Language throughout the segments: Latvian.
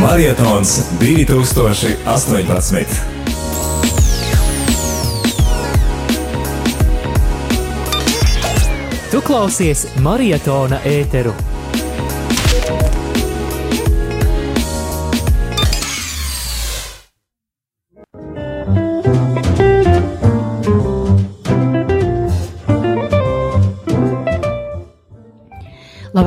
Marietons 2018. Tu klausies Marietona ēteru.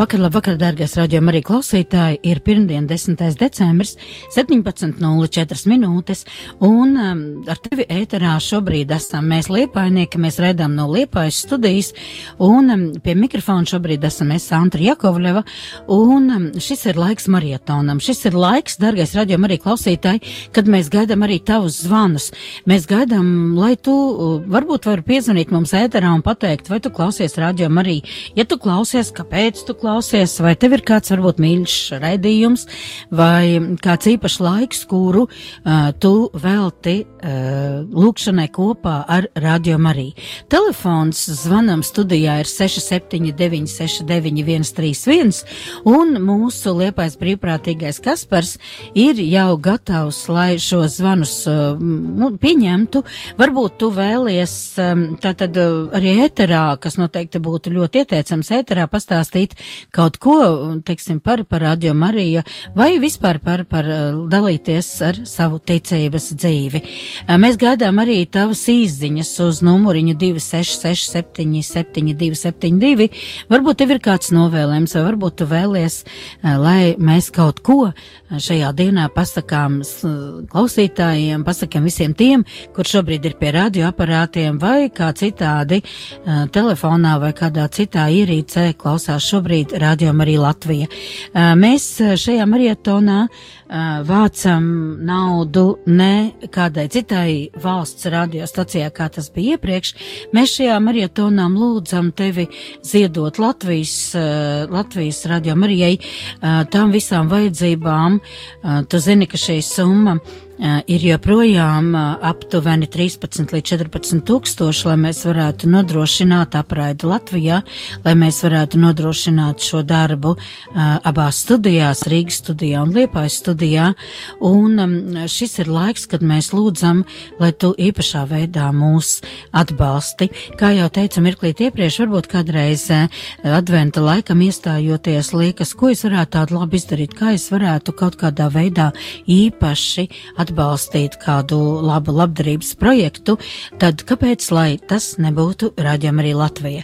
Labvakar, labvakar, dārgais raidījuma arī klausītāji. Ir pirmdien, 10. decembris, 17.04 minūtes, un um, ar tevi ēterā šobrīd esam mēs liepainieki, mēs raidām no liepājas studijas, un um, pie mikrofona šobrīd esam es Antra Jakovļeva, un um, šis ir laiks marietonam. Šis ir laiks, dārgais raidījuma arī klausītāji, kad mēs gaidām arī tavus zvanus. Mēs gaidām, lai tu uh, varbūt vari piezvanīt mums ēterā un pateikt, vai tu klausies raidījumu arī. Ja tu klausies, kāpēc tu tu klausies, vai tev ir kāds varbūt mīļš raidījums, vai kāds īpašs laiks, kuru uh, tu velti uh, lūkšanai kopā ar Radio Mariju. Telefons zvanam studijā ir 679 69 131, un mūsu liepais brīvprātīgais Kaspars ir jau gatavs, lai šo zvanus uh, pieņemtu. Varbūt tu vēlies um, tātad uh, arī ēterā, kas noteikti būtu ļoti ieteicams ēterā pastāstīt, kaut ko, teiksim, par, par Radio Mariju vai vispār par, par uh, dalīties ar savu ticības dzīvi. Uh, mēs gaidām arī tavas īziņas uz numuriņu 266-77-272. Varbūt tev ir kāds novēlējums, vai varbūt tu vēlies, uh, lai mēs kaut ko šajā dienā pasakām klausītājiem, pasakām visiem tiem, kur šobrīd ir pie radioaparātiem vai kā citādi telefonā vai kādā citā ierīcē klausās šobrīd šobrīd rādījām arī Latvija. Mēs šajā marietonā vācam naudu ne kādai citai valsts radiostacijā, kā tas bija iepriekš. Mēs šajā marietonā lūdzam tevi ziedot Latvijas, Latvijas radio Marijai tām visām vajadzībām. Tu zini, ka šī summa ir joprojām aptuveni 13 līdz 14 tūkstoši, lai mēs varētu nodrošināt apraidi Latvijā, lai mēs varētu nodrošināt šo darbu abās studijās, Rīgas studijā un Liepājas studijā. Un šis ir laiks, kad mēs lūdzam, lai tu īpašā veidā mūs atbalsti. Kā jau teicu mirklīt iepriekš, varbūt kādreiz adventa laikam iestājoties liekas, ko es varētu tādu labi izdarīt, kā es varētu kaut kādā veidā īpaši atbalstīt atbalstīt kādu labu labdarības projektu, tad kāpēc lai tas nebūtu rādījām arī Latvija?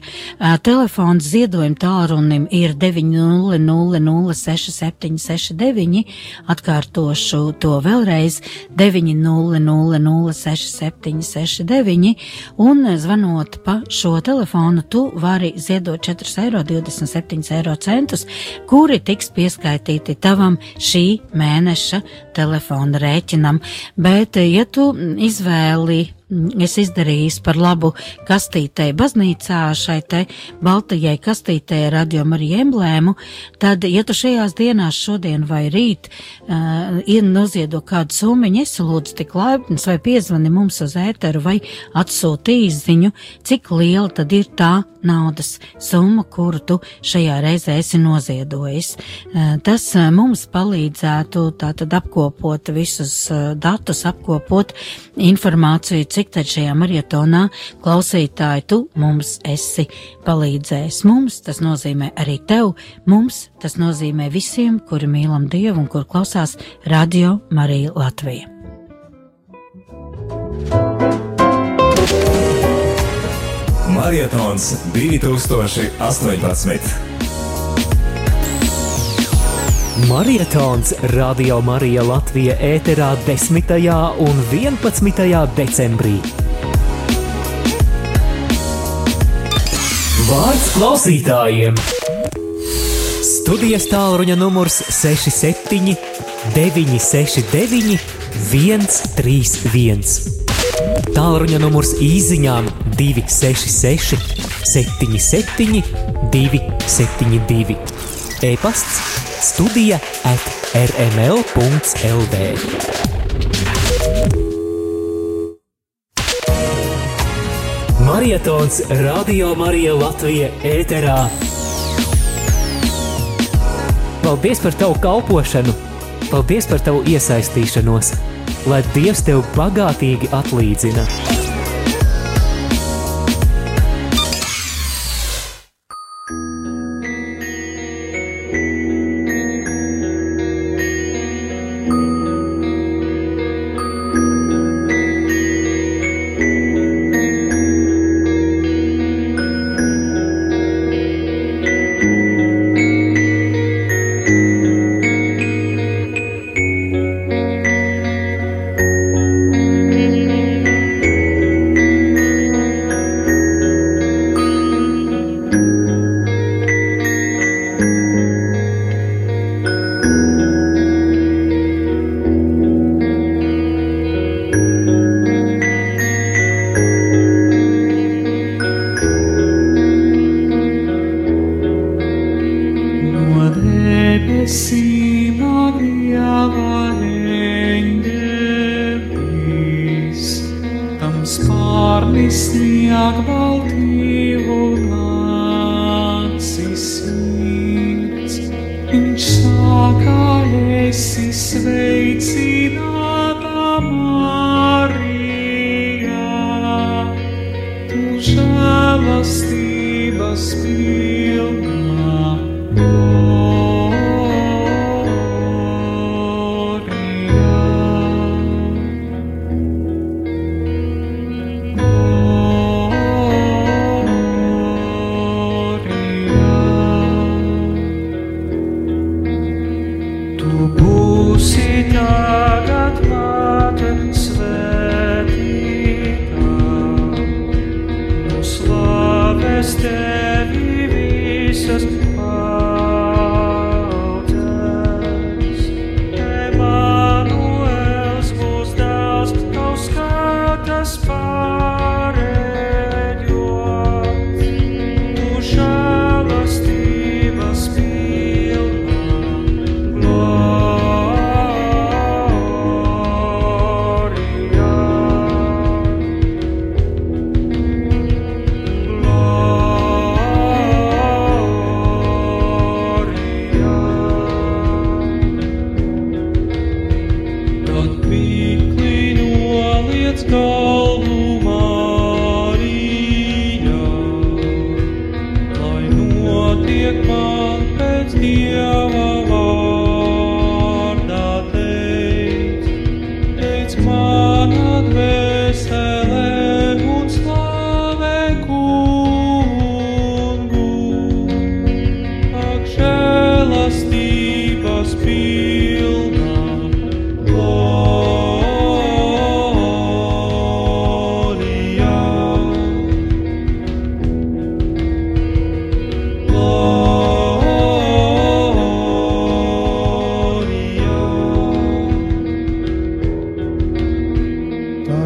Telefons ziedojuma tālrunim ir 900-6769, atkārtošu to vēlreiz. 900-6769, un zvanot pa šo telefonu, tu vari ziedot 4,27 eiro centus, kuri tiks pieskaitīti tavam šī mēneša telefona rēķinam lietām, bet ja tu izvēli es izdarīju par labu kastītei baznīcā, šai te baltajai kastītei radījuma arī emblēmu, tad, ja tu šajās dienās šodien vai rīt uh, ir noziedo kādu summiņu, es lūdzu tik laipnis vai piezvani mums uz ēteru vai atsūti īziņu, cik liela tad ir tā naudas summa, kuru tu šajā reizē esi noziedojis. Uh, tas uh, mums palīdzētu tātad apkopot visus uh, datus, apkopot informāciju, cik tad šajā marietonā klausītāji tu mums esi palīdzējis. Mums tas nozīmē arī tev, mums tas nozīmē visiem, kuri mīlam Dievu un kur klausās Radio Marija Latvija. Marietons 2018. Marietons Radio Marija Latvija ēterā 10. un 11. decembrī. Vārds klausītājiem! Studijas tālruņa numurs 67 969 131. Tālruņa numurs īsiņām 266, 77, 272. E-pasts, studija at rml.lv. Marietons Radio Marija Latvija ēterā. Paldies par tavu kalpošanu, paldies par tavu iesaistīšanos, lai Dievs tev bagātīgi atlīdzina.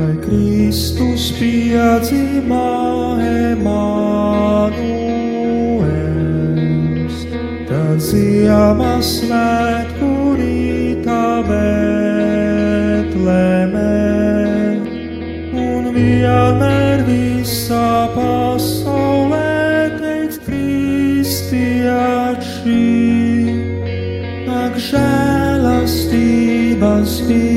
Lai Kristus piedzimā Emanuels, tad ziemas svētku rītā Betlemē, un vienmēr visā pasaulē teiks kristieši, ak žēlastības bija.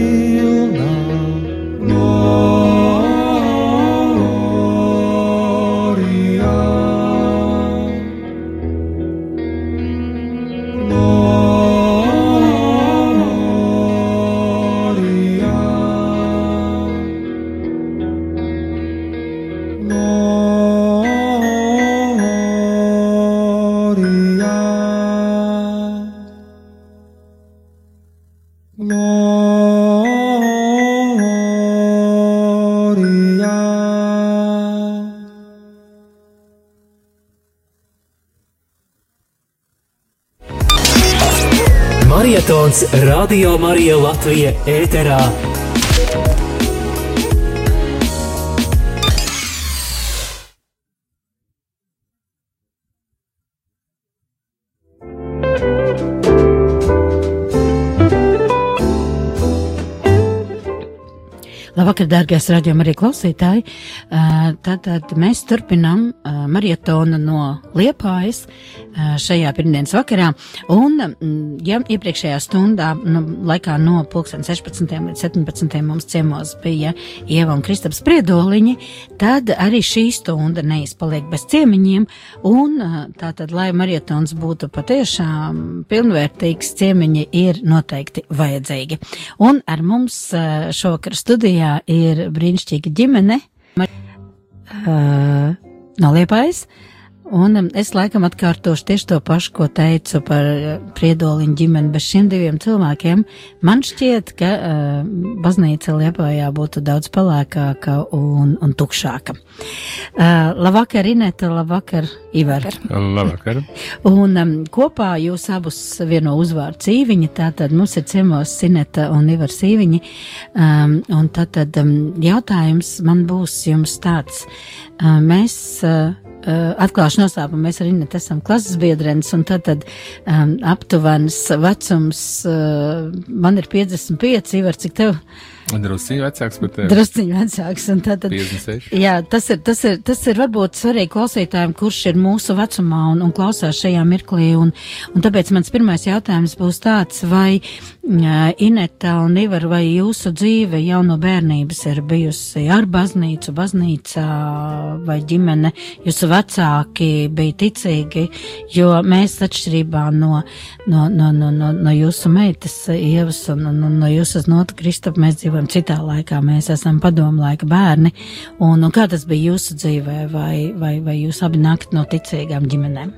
Radio Marija Latvija ēterā. Labvakar, dārgais radījuma arī klausītāji. Tātad mēs turpinām marietonu no Liepājas šajā pirmdienas vakarā. Un, ja iepriekšējā stundā, nu, laikā no 16. līdz 17. mums ciemos bija Ieva un Kristaps Priedoliņi, tad arī šī stunda neizpaliek bez ciemiņiem. Un tātad, lai marietons būtu patiešām pilnvērtīgs, ciemiņi ir noteikti vajadzīgi. Un ar mums šovakar studijā ir brīnišķīga ģimene uh, no Liepājas. Un um, es laikam atkārtošu tieši to pašu, ko teicu par uh, priedoliņu ģimeni bez šiem diviem cilvēkiem. Man šķiet, ka uh, baznīca Liepājā būtu daudz palēkāka un, un tukšāka. Uh, labvakar, Ineta, labvakar, Ivar. Labvakar. Un um, kopā jūs abus vieno uzvārdu cīviņi, tātad mums ir ciemos Sineta un Ivar Sīviņi. Um, un tātad um, jautājums man būs jums tāds. Uh, mēs Uh, atklāšu noslēpumu, mēs arī net esam klases biedrenes, un tad, tad um, aptuvenis vecums, uh, man ir 55, Ivar, cik tev? Drusciņš vecāks par tevi. Drusciņš vecāks. Tad, tad, 56. jā, tas ir, tas, ir, tas ir varbūt svarīgi klausītājiem, kurš ir mūsu vecumā un, un klausās šajā mirklī. Un, un tāpēc mans pirmais jautājums būs tāds, vai uh, Ineta un Ivar, vai jūsu dzīve jau no bērnības ir bijusi ar baznīcu, baznīcā vai ģimene, jūsu vecāki bija ticīgi, jo mēs atšķirībā no, no, no, no, no, no jūsu meitas Ievas un, un, un no jūsu nota Kristapa mēs dzīvojam dzīvojam citā laikā, mēs esam padomu laika bērni. Un, un kā tas bija jūsu dzīvē, vai, vai, vai jūs abi nākat no ticīgām ģimenēm?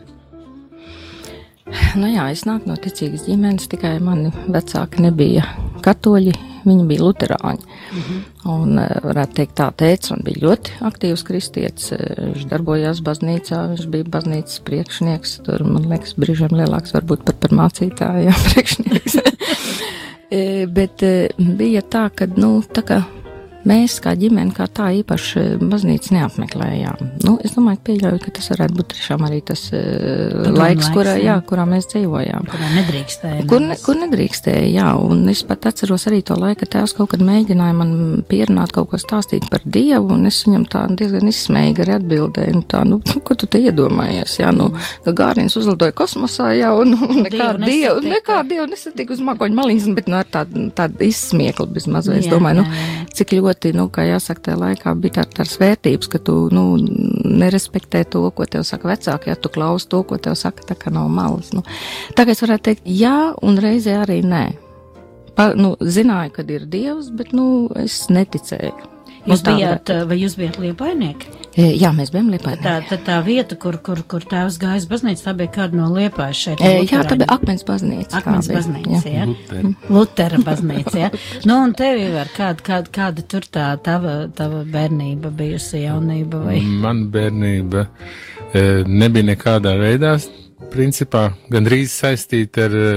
Nu jā, es nāku no ticīgas ģimenes, tikai mani vecāki nebija katoļi, viņi bija luterāņi. Mm -hmm. Un, eh, varētu teikt, tā teica, un bija ļoti aktīvs kristietis. Eh, viņš darbojās baznīcā, viņš bija baznīcas priekšnieks. Tur, man liekas, brīžiem lielāks varbūt pat par mācītāju, priekšnieks. E, bet e, bija tā, ka, nu, tā kā mēs kā ģimene, kā tā īpaši baznīcu neapmeklējām. Nu, es domāju, pieļauju, ka tas varētu būt tiešām arī tas uh, laiks, kurā, jā, kurā mēs dzīvojām. Kurā nedrīkstēja. Kur, ne, kur nedrīkstēja, jā, un es pat atceros arī to laiku, ka tēvs kaut kad mēģināja man pierunāt kaut ko stāstīt par Dievu, un es viņam tā diezgan izsmēji arī atbildēju, nu tā, nu, ko tu te iedomājies, jā, nu, ka Gārins uzlidoja kosmosā, jā, un, un nekā Dievu, nekā Dievu nesatika uz makoņu maliņas, bet, nu, ar tādu, tādu izsmieklu bezmaz, vai es domāju, nu, cik ļoti ļoti, nu, kā jāsaka, tajā laikā bija tā, tādas vērtības, ka tu, nu, nerespektē to, ko tev saka vecāki, ja tu klaus to, ko tev saka, tā kā nav malas. Nu. Kā es varētu teikt jā, un reizē arī nē. Pa, nu, zināju, kad ir dievs, bet, nu, es neticēju. Jūs nu, bijāt, vai jūs bijāt liepainieki? E, jā, mēs bijām liepāji. Tā, tā, tā vieta, kur, kur, kur tēvs gājas baznīca, tā bija kāda no liepājas šeit. E, jā, tā bija akmens baznīca. Akmens baznīca, jā. jā. Lutera. Lutera baznīca, jā. nu, un tevi var, kāda, kāda, kāda tur tā tava, tava bērnība bijusi jaunība vai? Man bērnība e, nebija nekādā veidā, principā, gandrīz saistīta ar e,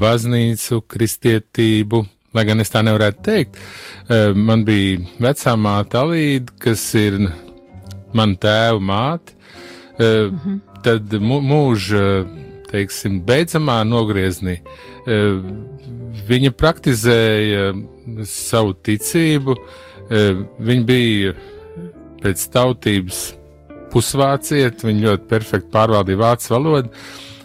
baznīcu, kristietību lai gan es tā nevarētu teikt. Eh, man bija vecā māte Alīda, kas ir man tēva māte. Mm -hmm. Tad mūža, teiksim, beidzamā nogrieznī eh, viņa praktizēja savu ticību. Viņa bija pēc tautības pusvāciet, viņa ļoti perfekti pārvaldīja vācu valodu.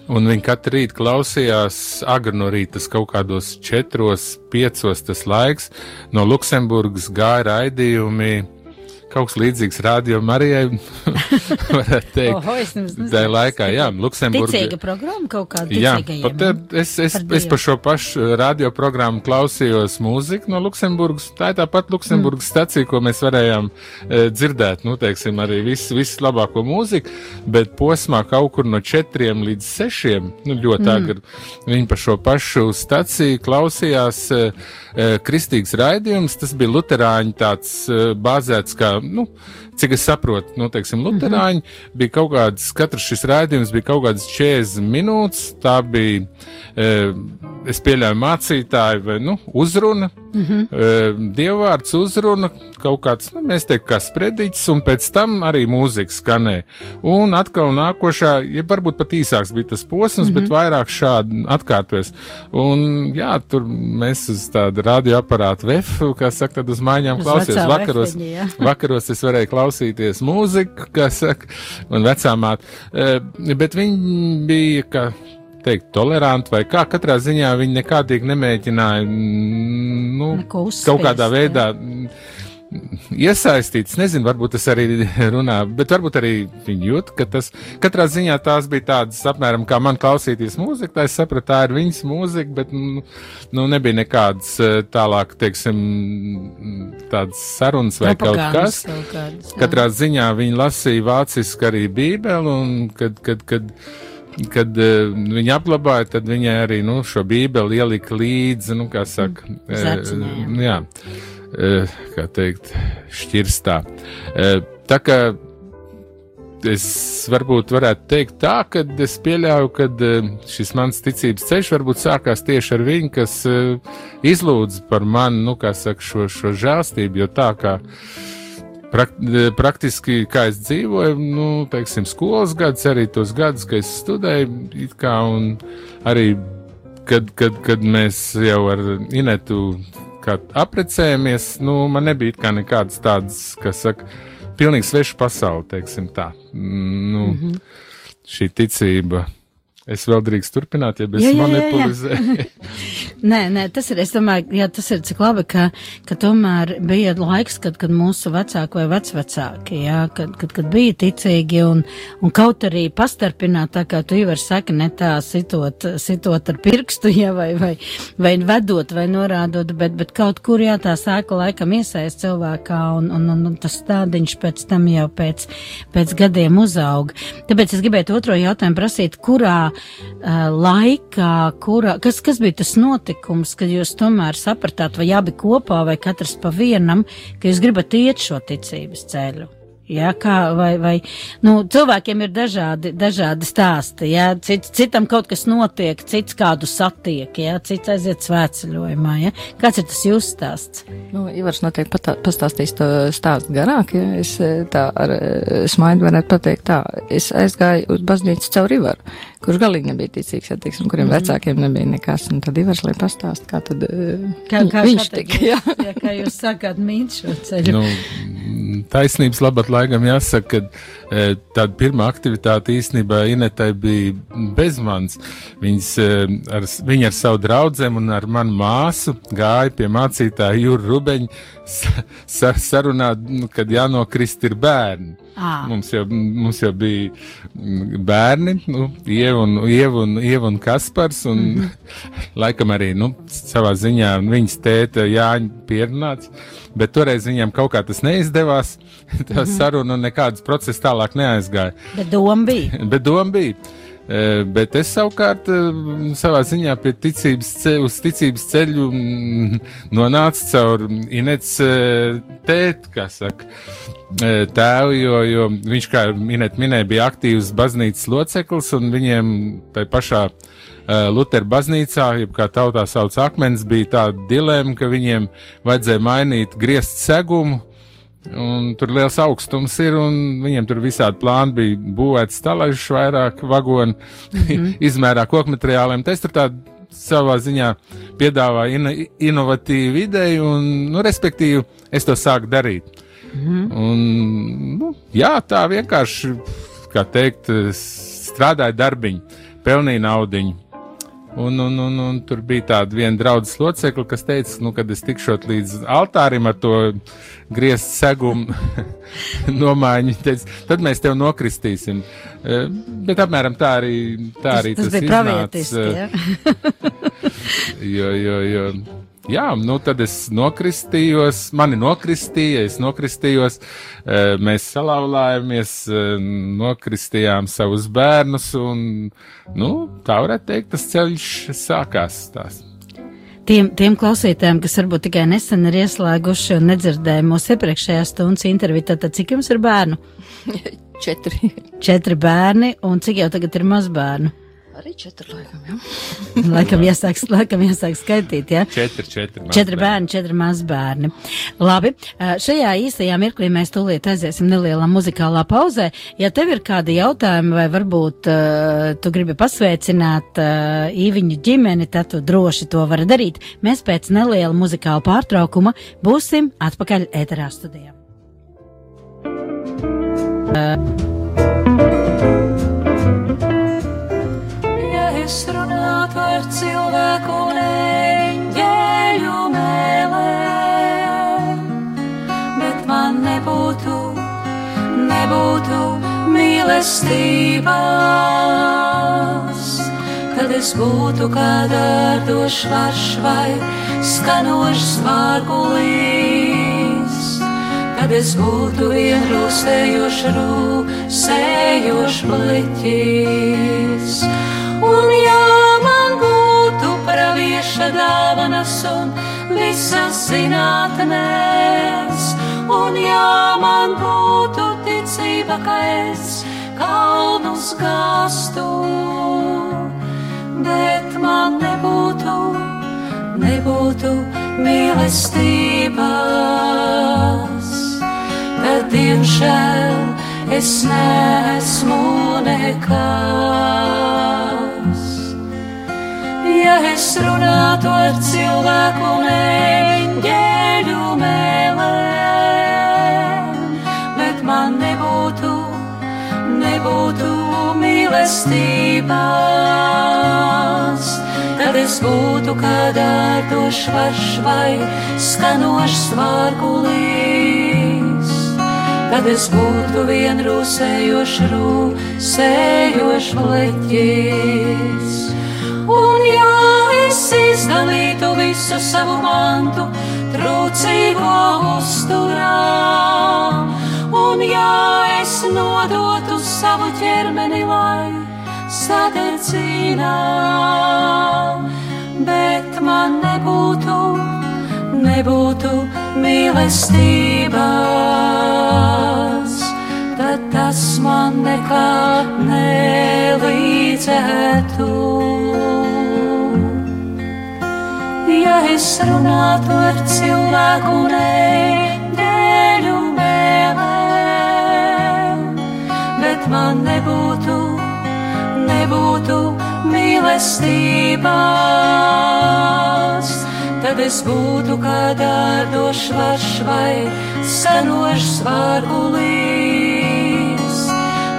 Un viņi katru rītu klausījās agri no rīta, kaut kādos četros, piecos tas laiks. No Luksemburgas gāja raidījumi kaut kas līdzīgs radio Marijai, varētu teikt. Oho, es Tā laikā, jā, Luksemburga. Ticīga programma kaut kāda Jā, pat es, es, par es par šo pašu radio programmu klausījos mūziku no Luksemburgas. Tā ir tāpat Luksemburgas mm. stacija, ko mēs varējām e, dzirdēt, nu, teiksim, arī visu, visu labāko mūziku, bet posmā kaut kur no četriem līdz sešiem, nu, ļoti mm. agri, viņi par šo pašu staciju klausījās e, e, kristīgs raidījums, tas bija luterāņi tāds e, bāzēts kā nu, cik es saprotu, nu, teiksim, Lutāņi, mm -hmm. bija kaut kāds, katrs šis raidījums bija kaut kāds 40 minūtes. Tā bija, e, es pieļauju, mācītāja vai nu, uzruna Mm -hmm. Dievvvārds uzruna kaut kāds, nu, mēs teiktu, kā sprediķis, un pēc tam arī mūzika skanē. Un atkal nākošā, ja varbūt pat īsāks bija tas posms, mm -hmm. bet vairāk šādi atkārtojas. Un jā, tur mēs uz tādu radioaparātu vefu, kā saka, tad uz mājām klausies. Vakaros, vefeņi, jā. vakaros es varēju klausīties mūziku, kā saka, un vecāmāt. Bet viņi bija, ka teikt, toleranti vai kā. Katrā ziņā viņi nekādīgi nemēģināja mm, nu, Neko uzspiest, kaut kādā jā. veidā mm, iesaistīts. Nezinu, varbūt tas arī runā, bet varbūt arī viņi jūt, ka tas katrā ziņā tās bija tādas apmēram kā man klausīties mūziku. Tā es sapratu, tā ir viņas mūzika, bet mm, nu, nebija nekādas eh, tālāk, teiksim, tādas sarunas vai kaut kas. kaut kādas, jā. Katrā ziņā viņi lasīja vāciski arī Bībeli, un kad, kad, kad, kad uh, viņi apglabāja, tad viņai arī nu, šo Bībeli ielika līdzi, nu, kā saka, acinājiem. uh, jā, uh, kā teikt, šķirstā. Uh, tā kā es varbūt varētu teikt tā, ka es pieļauju, ka uh, šis mans ticības ceļš varbūt sākās tieši ar viņu, kas uh, izlūdz par mani, nu, kā saka, šo, šo žēlstību, jo tā kā Prak, praktiski, kā es dzīvoju, nu, teiksim, skolas gadus, arī tos gadus, kad es studēju, kā, un arī, kad, kad, kad mēs jau ar Inetu kā aprecējamies, nu, man nebija nekādas tādas, kas saka, pilnīgi sveša pasaule, teiksim tā. Mm, Nu, mm -hmm. šī ticība. Es vēl drīkst turpināt, ja bez monopolizē. Nē, nē, tas ir, es domāju, jā, tas ir cik labi, ka, ka tomēr bija laiks, kad, kad mūsu vecāki vai vecvecāki, jā, kad, kad, kad bija ticīgi un, un kaut arī pastarpināt, tā kā tu jau vari saka, ne tā sitot, sitot ar pirkstu, jā, vai, vai, vai vedot vai norādot, bet, bet kaut kur, jā, tā sāka laikam iesaist cilvēkā un, un, un, un tas stādiņš pēc tam jau pēc, pēc gadiem uzauga. Tāpēc es gribētu otro jautājumu prasīt, kurā laikā, kurā, kas, kas bija tas notikums, kad jūs tomēr sapratāt, vai abi kopā, vai katrs pa vienam, ka jūs gribat iet šo ticības ceļu? Jā, kā, vai, vai, nu, cilvēkiem ir dažādi, dažādi stāsti, jā, cits, citam kaut kas notiek, cits kādu satiek, jā, cits aiziet svētceļojumā, jā. Kāds ir tas jūsu stāsts? Nu, Ivars noteikti patā, pastāstīs to stāstu garāk, ja es eh, tā ar eh, smaidu varētu pateikt tā. Es aizgāju uz baznīcu caur Ivaru, kurš galīgi nebija ticīgs, ja teiksim, kuriem mm -hmm. vecākiem nebija nekas, un tad Ivars, lai pastāst, kā tad eh, viņš kā tika, tad jā. jūs- jā, kā jūs sākāt mīt šo ceļu? nu, taisnības labāk laikam jāsaka, ka e, tāda pirmā aktivitāte īstenībā Inetai bija bez manis. Viņas, e, ar, viņa ar savu draudzēm un ar manu māsu gāja pie mācītāja Jūra Rubeņa sa, sa, sarunāt, nu, kad jānokrist ir bērni. Ā. Mums jau, mums jau bija mm, bērni, nu, Ieva un, Ieva un, Ieva un Kaspars, un mm -hmm. laikam arī, nu, savā ziņā viņas tēta Jāņa pierunāts, bet toreiz viņam kaut kā tas neizdevās, tā mm -hmm. saruna un nekādas procesas tālāk neaizgāja. Bet doma bija. Bet doma bija. Bet es savukārt savā ziņā ticības, ce, uz ticības ceļu mm, nonācu caur eh, tēti, kā saka, tēvu, jo, jo viņš, kā Inet minēja, bija aktīvs baznīcas loceklis, un viņiem tai pašā Lutera baznīcā, jeb kā tautā sauc akmens, bija tāda dilēma, ka viņiem vajadzēja mainīt griezt segumu, Un tur liels augstums ir, un viņiem tur visādi plāni bija būvēts stalaižs, vairāk vagonu, mm -hmm. izmērā koku materiāliem. Tas tur tā savā ziņā piedāvā ino, inovatīvu ideju, un, nu, respektīvi, es to sāku darīt. Mm -hmm. Un, nu, jā, tā vienkārši, kā teikt, strādāja darbiņi, pelnīja naudiņu. Un, un, un, un tur bija tāda viena draudzes locekla, kas teica, nu, kad es tikšot līdz altārim ar to griezt segumu nomaiņu, teica, tad mēs tev nokristīsim. Eh, Bet apmēram tā arī, tā arī tas, tas, tas bija pravietiski, eh, jā. Jo, jo, jo. Jā, nu tad es nokristījos, mani nokristīja, es nokristījos, eh, mēs salauzāmies, nokristījām savus bērnus, un, nu, tā varētu teikt, tas ceļš sākās. Tās. Tiem, tiem klausītājiem, kas varbūt tikai nesen ir ieslēguši un nedzirdēja mūsu iepriekšējā stundas interviju, tad, tad cik jums ir bērnu? Četri. Četri bērni, un cik jau tagad ir mazbērnu? Arī četri laikam, jā. Laikam jāsāk, laikam jāsāk skaitīt, jā. Četri, četri. Četri bērni, četri mazbērni. Labi, šajā īstajā mirklī mēs tūlīt aiziesim nelielā muzikālā pauzē. Ja tev ir kādi jautājumi vai varbūt uh, tu gribi pasveicināt uh, īviņu ģimeni, tad tu droši to vari darīt. Mēs pēc neliela muzikāla pārtraukuma būsim atpakaļ ēterā studijā. Ja es runātu ar cilvēku un eņģeļu mēlēm, bet man nebūtu, nebūtu mīlestības, tad es būtu kā dārdošs varš vai skanošs vārgulīs, kad es būtu vienrūsējošs rūsējošs bliķis. Un ja man būtu pravieša dāvanas un visas zinātnēs, un ja man būtu ticība, ka es kalnus gāstu, bet man nebūtu, nebūtu mīlestības, tad diemžēl es nesmu nekas. Ja es runātu ar cilvēku un eņģeļu mēlēm, bet man nebūtu, nebūtu mīlestības, tad es būtu kā dārdošs varš vai skanošs vārgulīs. Tad es būtu vienrūsējošs rūsējošs leķis. Un ja es izdalītu visu savu mantu, trūcīgo uzturā, un ja es nodotu savu ķermeni, lai sadedzinā, bet man nebūtu, nebūtu mīlestības, tad tas man nekā nelīdzētu. Ja es runātu ar cilvēku un eņģeļu mēlēm, bet man nebūtu, nebūtu mīlestības, tad es būtu kā dārdošs varš vai skanošs vārgulīs.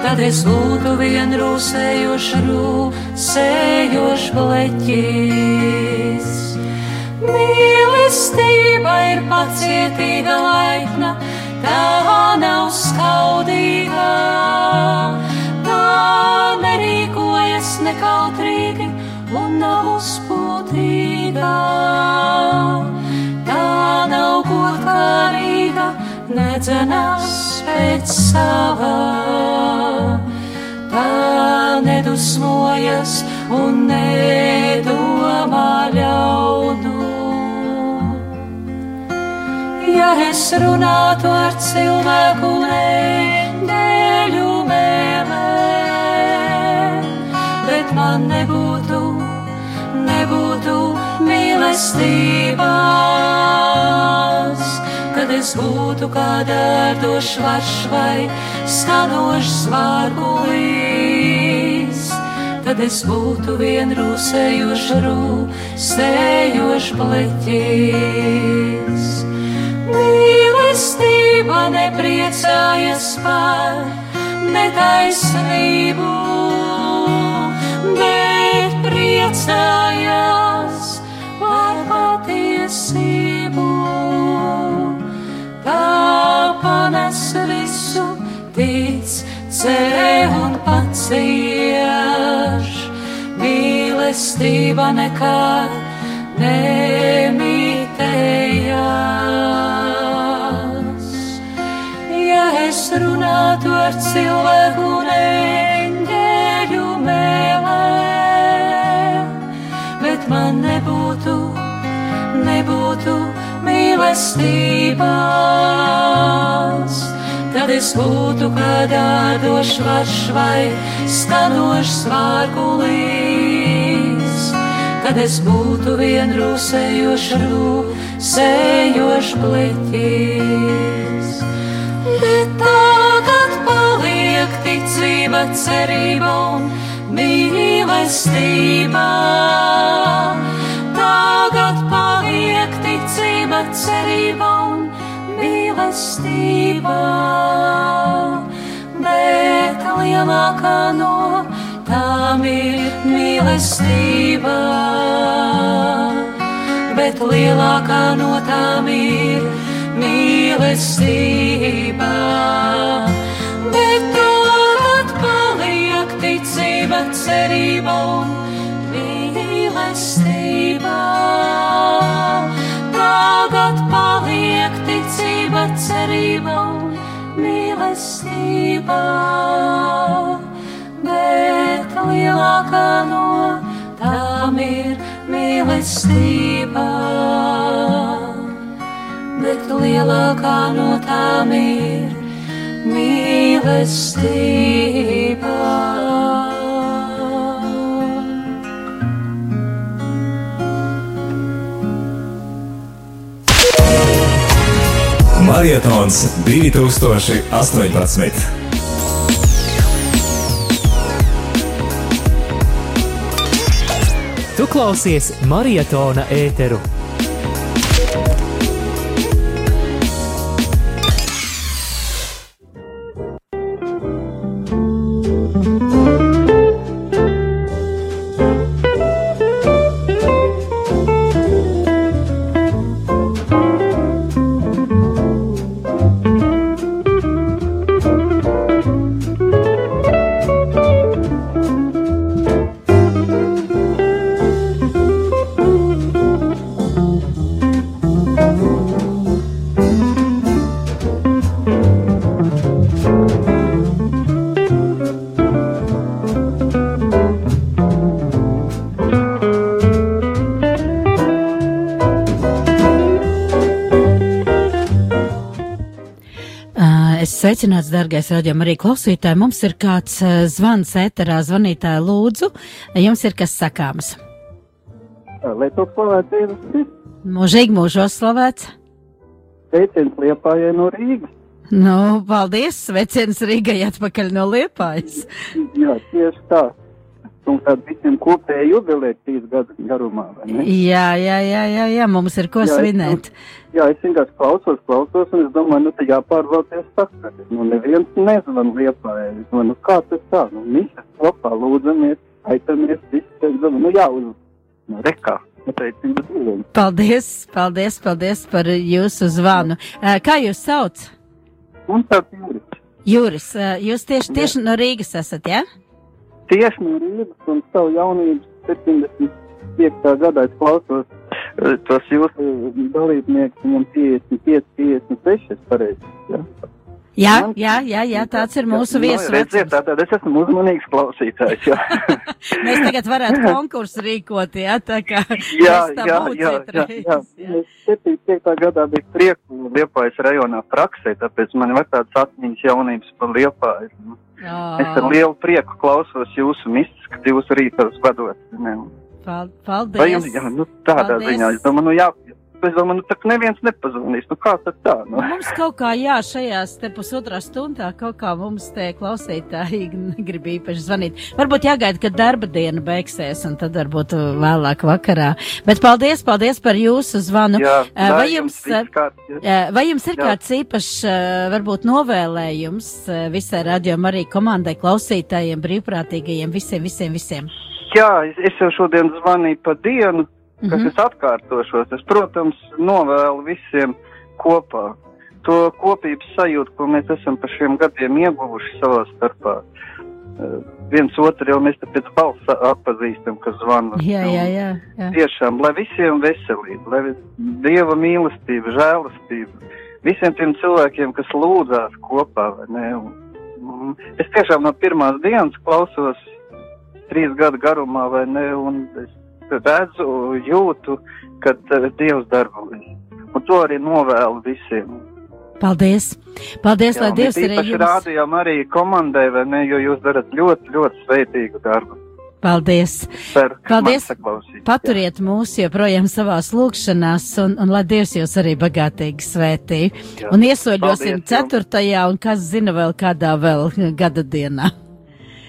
Tad es būtu vienrūsējošs rūsējošs bleķis. Mīlestība ir pacietīga laipna, tā nav skaudīga, tā nerīkojas nekautrīgi un nav uzpūtīga. Tā nav godkārīga, nedzenās pēc savā, tā nedusmojas un nedomā ļaudu. Ja es runātu ar cilvēku un eņģeļu mēlēm, bet man nebūtu, nebūtu mīlestības, kad es būtu kā dārdošs varš vai skanošs vārgulīs, tad es būtu vienrūsējošs rūsējošs pleķis. Mīlestība nepriecājas par netaisnību, bet priecājas par patiesību. Tā panes visu, tic, cerē un pacieš. Mīlestība nekad nemitējas. Runātu ar cilvēku un eņģeļu mēlēm, bet man nebūtu, nebūtu mīlestības, tad es būtu kā dārdošs varš vai skanošs vārgulīs kad es būtu vien rūsējošs pliķis. Bet tagad paliek ticība, cerība un mīlestība. Tagad paliek ticība, cerība un mīlestība. Bet lielākā no tām ir mīlestība. Bet lielākā no tām ir mīlestība. Bet tagad paliek ticība, cerība un mīlestība. Tagad paliek ticība, cerība un mīlestība. Bet lielākā no tām ir mīlestība. Bet lielākā no tām ir mīlestība. Marietons 2018. Tu klausies Marietona ēteru. Sveicināts, dargais raidījuma arī klausītāji. Mums ir kāds uh, zvans ēterā, zvanītāja lūdzu. Jums ir kas sakāms? Lai to slavēts Jēzus Mūžīgi mūžos slavēts. sveiciens Liepājai no Rīgas. Nu, paldies, sveiciens Rīgai atpakaļ no Liepājas. Jā, tieši tā. Un tad visiem kopēja jubilē trīs gadu garumā? Jā, jā, jā, jā, jā, mums ir ko Jā, es- svinēt. Jā, es vienkārši klausos, klausos, un es domāju, nu, te jāpārvalties saktas. Nu, neviens nezvan Liepājai. Es domāju, nu, kā tas tā? Nu, misas kopā lūdzamies, aitamies, visi, es domāju, nu, jā, uz, nu, rekā. Nu. Paldies, paldies, paldies par jūsu zvanu. Uh, Kā jūs sauc? Un tā jūras. Juris, uh, jūs tieši, tieši no Rīgas esat, jā? Ja? Tieši no Rīgas un savu jaunības 75. gadā es klausos eh, tos jūsu dalībniekus, viņam 55, 56, es pareizi. Ja? Jā, jā, jā, jā, tāds ir mūsu Nu, viesu redziet, vecums. tātad es esmu uzmanīgs klausītājs. Mēs tagad varētu konkursu rīkot, jā, tā kā jā, jā, jā, jā, jā. jā. Es 75. gadā biju prieku Liepājas rajonā praksē, tāpēc man ir tādas atmiņas jaunības par Liepājas. Nu, Es ar lielu prieku klausos jūsu mistas, kad jūs rītos vadot. Ne? pal- Vai Paldies. jums, jā, nu, tādā Paldies. ziņā, es domāju, nu, jā, es domāju, nu, tā neviens nepazvanīs, nu, kā tad tā, nu? Mums kaut kā, jā, šajās te pusotrā stundā kaut kā mums te klausītāji negrib īpaši zvanīt. Varbūt jāgaida, kad darba diena beigsies, un tad varbūt vēlāk vakarā. Bet paldies, paldies par jūsu zvanu. Jā, Eh, lai vai jums, viss kāds, jā. Eh, Vai jums ir Jā. kāds īpašs, eh, varbūt, novēlējums eh, visai radiokamā arī komandai, klausītājiem, brīvprātīgajiem, visiem, visiem, visiem? Jā, es, es jau šodien zvanīju pa dienu, kas Mhm. es atkārtošos. Es, protams, novēlu visiem kopā to kopības sajūtu, ko mēs esam pa šiem gadiem ieguvuši savā starpā. Uh, viens otru jau mēs pēc balsa atpazīstam, kas zvana. Jā, jā, jā. jā. Tiešām, lai visiem veselība, lai dieva mīlestība, žēlastība, visiem tiem cilvēkiem, kas lūdzās kopā, vai ne? Un, un es tiešām no pirmās dienas klausos trīs gadu garumā, vai ne, un es redzu, jūtu, ka uh, dievs darbojas. Un to arī novēlu visiem. Paldies! Paldies, lai un Dievs īpaši jums! rādījām arī komandai, vai ne, jo jūs darat ļoti, ļoti sveitīgu darbu. Paldies! Ka Paldies! Paturiet mūs joprojām savās lūkšanās, un, un lai Dievs jūs arī bagātīgi svētī. Jā. Un iesoļosim Paldies jums. ceturtajā, un kas zina vēl kādā vēl gada dienā.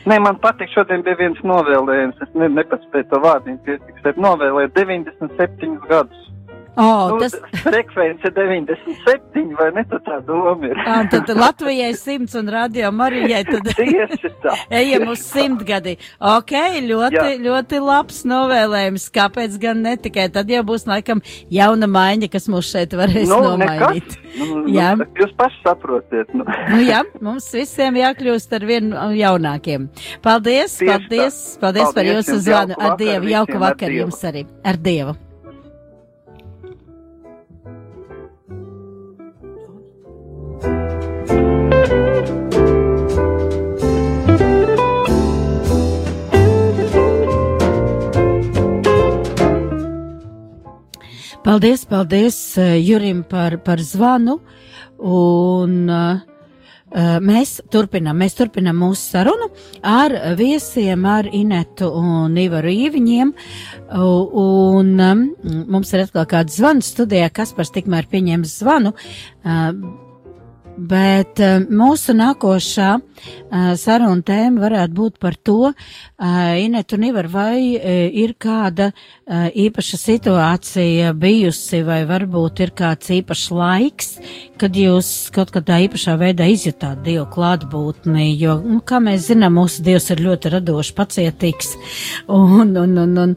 Nē, man patīk, šodien bija viens novēlējums. Es ne, nepaspēju to vārdu piefiksēt. Novēlēt 97 gadus. O, nu, tas, Frekvence 97, vai ne? Tā tā doma ir. ā, tad Latvijai simts un radio Marijai tad ejam uz simtgadi. Ok, ļoti, Jā. ļoti labs novēlējums. Kāpēc gan ne tikai tad jau būs laikam jauna maiņa, kas mūs šeit varēs Nu, nomainīt. nekas. Nu, Jā. nu, jūs paši saprotiet. Nu. Nu, jā, mums visiem jākļūst ar vien jaunākiem. Paldies, Tieši paldies, tā. paldies par Paldies jūsu jums, zvanu. Ar Dievu, vakaru jauku visiem, ar vakaru Dievu. jums arī. Ar Dievu. Paldies, paldies eh, Jurim par, par zvanu. Un uh, mēs turpinām, mēs turpinām mūsu sarunu ar viesiem, ar Inetu un Ivaru Īviņiem. U- Un um, mums ir atkal kāds zvans studijā, kas par tikmēr pieņems zvanu. Uh, Bet uh, mūsu nākošā uh, saruna tēma varētu būt par to, uh, Inet un Ivar, vai ir kāda īpaša situācija bijusi, vai varbūt ir kāds īpašs laiks, kad jūs kaut kādā īpašā veidā izjutāt Dievu klātbūtni, jo, nu, kā mēs zinām, mūsu Dievs ir ļoti radošs, pacietīgs, un, un, un, un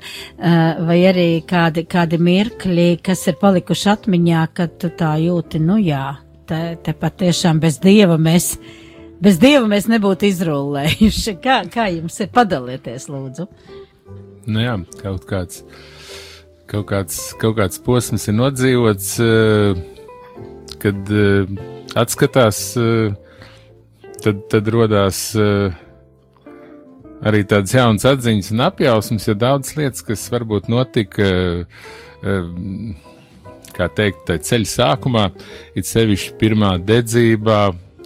vai arī kādi, kādi mirkļi, kas ir palikuši atmiņā, kad tu tā jūti, nu jā, te, te patiešām bez Dieva mēs. Bez dieva mēs nebūtu izrullējuši. Kā, kā jums ir padalieties, lūdzu? Nu jā, kaut kāds, kaut kāds, kaut kāds posms ir nodzīvots, eh, kad eh, atskatās, eh, tad, tad rodās arī tādas jaunas atziņas un apjausmas, jo daudz lietas, kas varbūt notika, kā teikt, ceļa sākumā, it sevišķi pirmā dedzībā,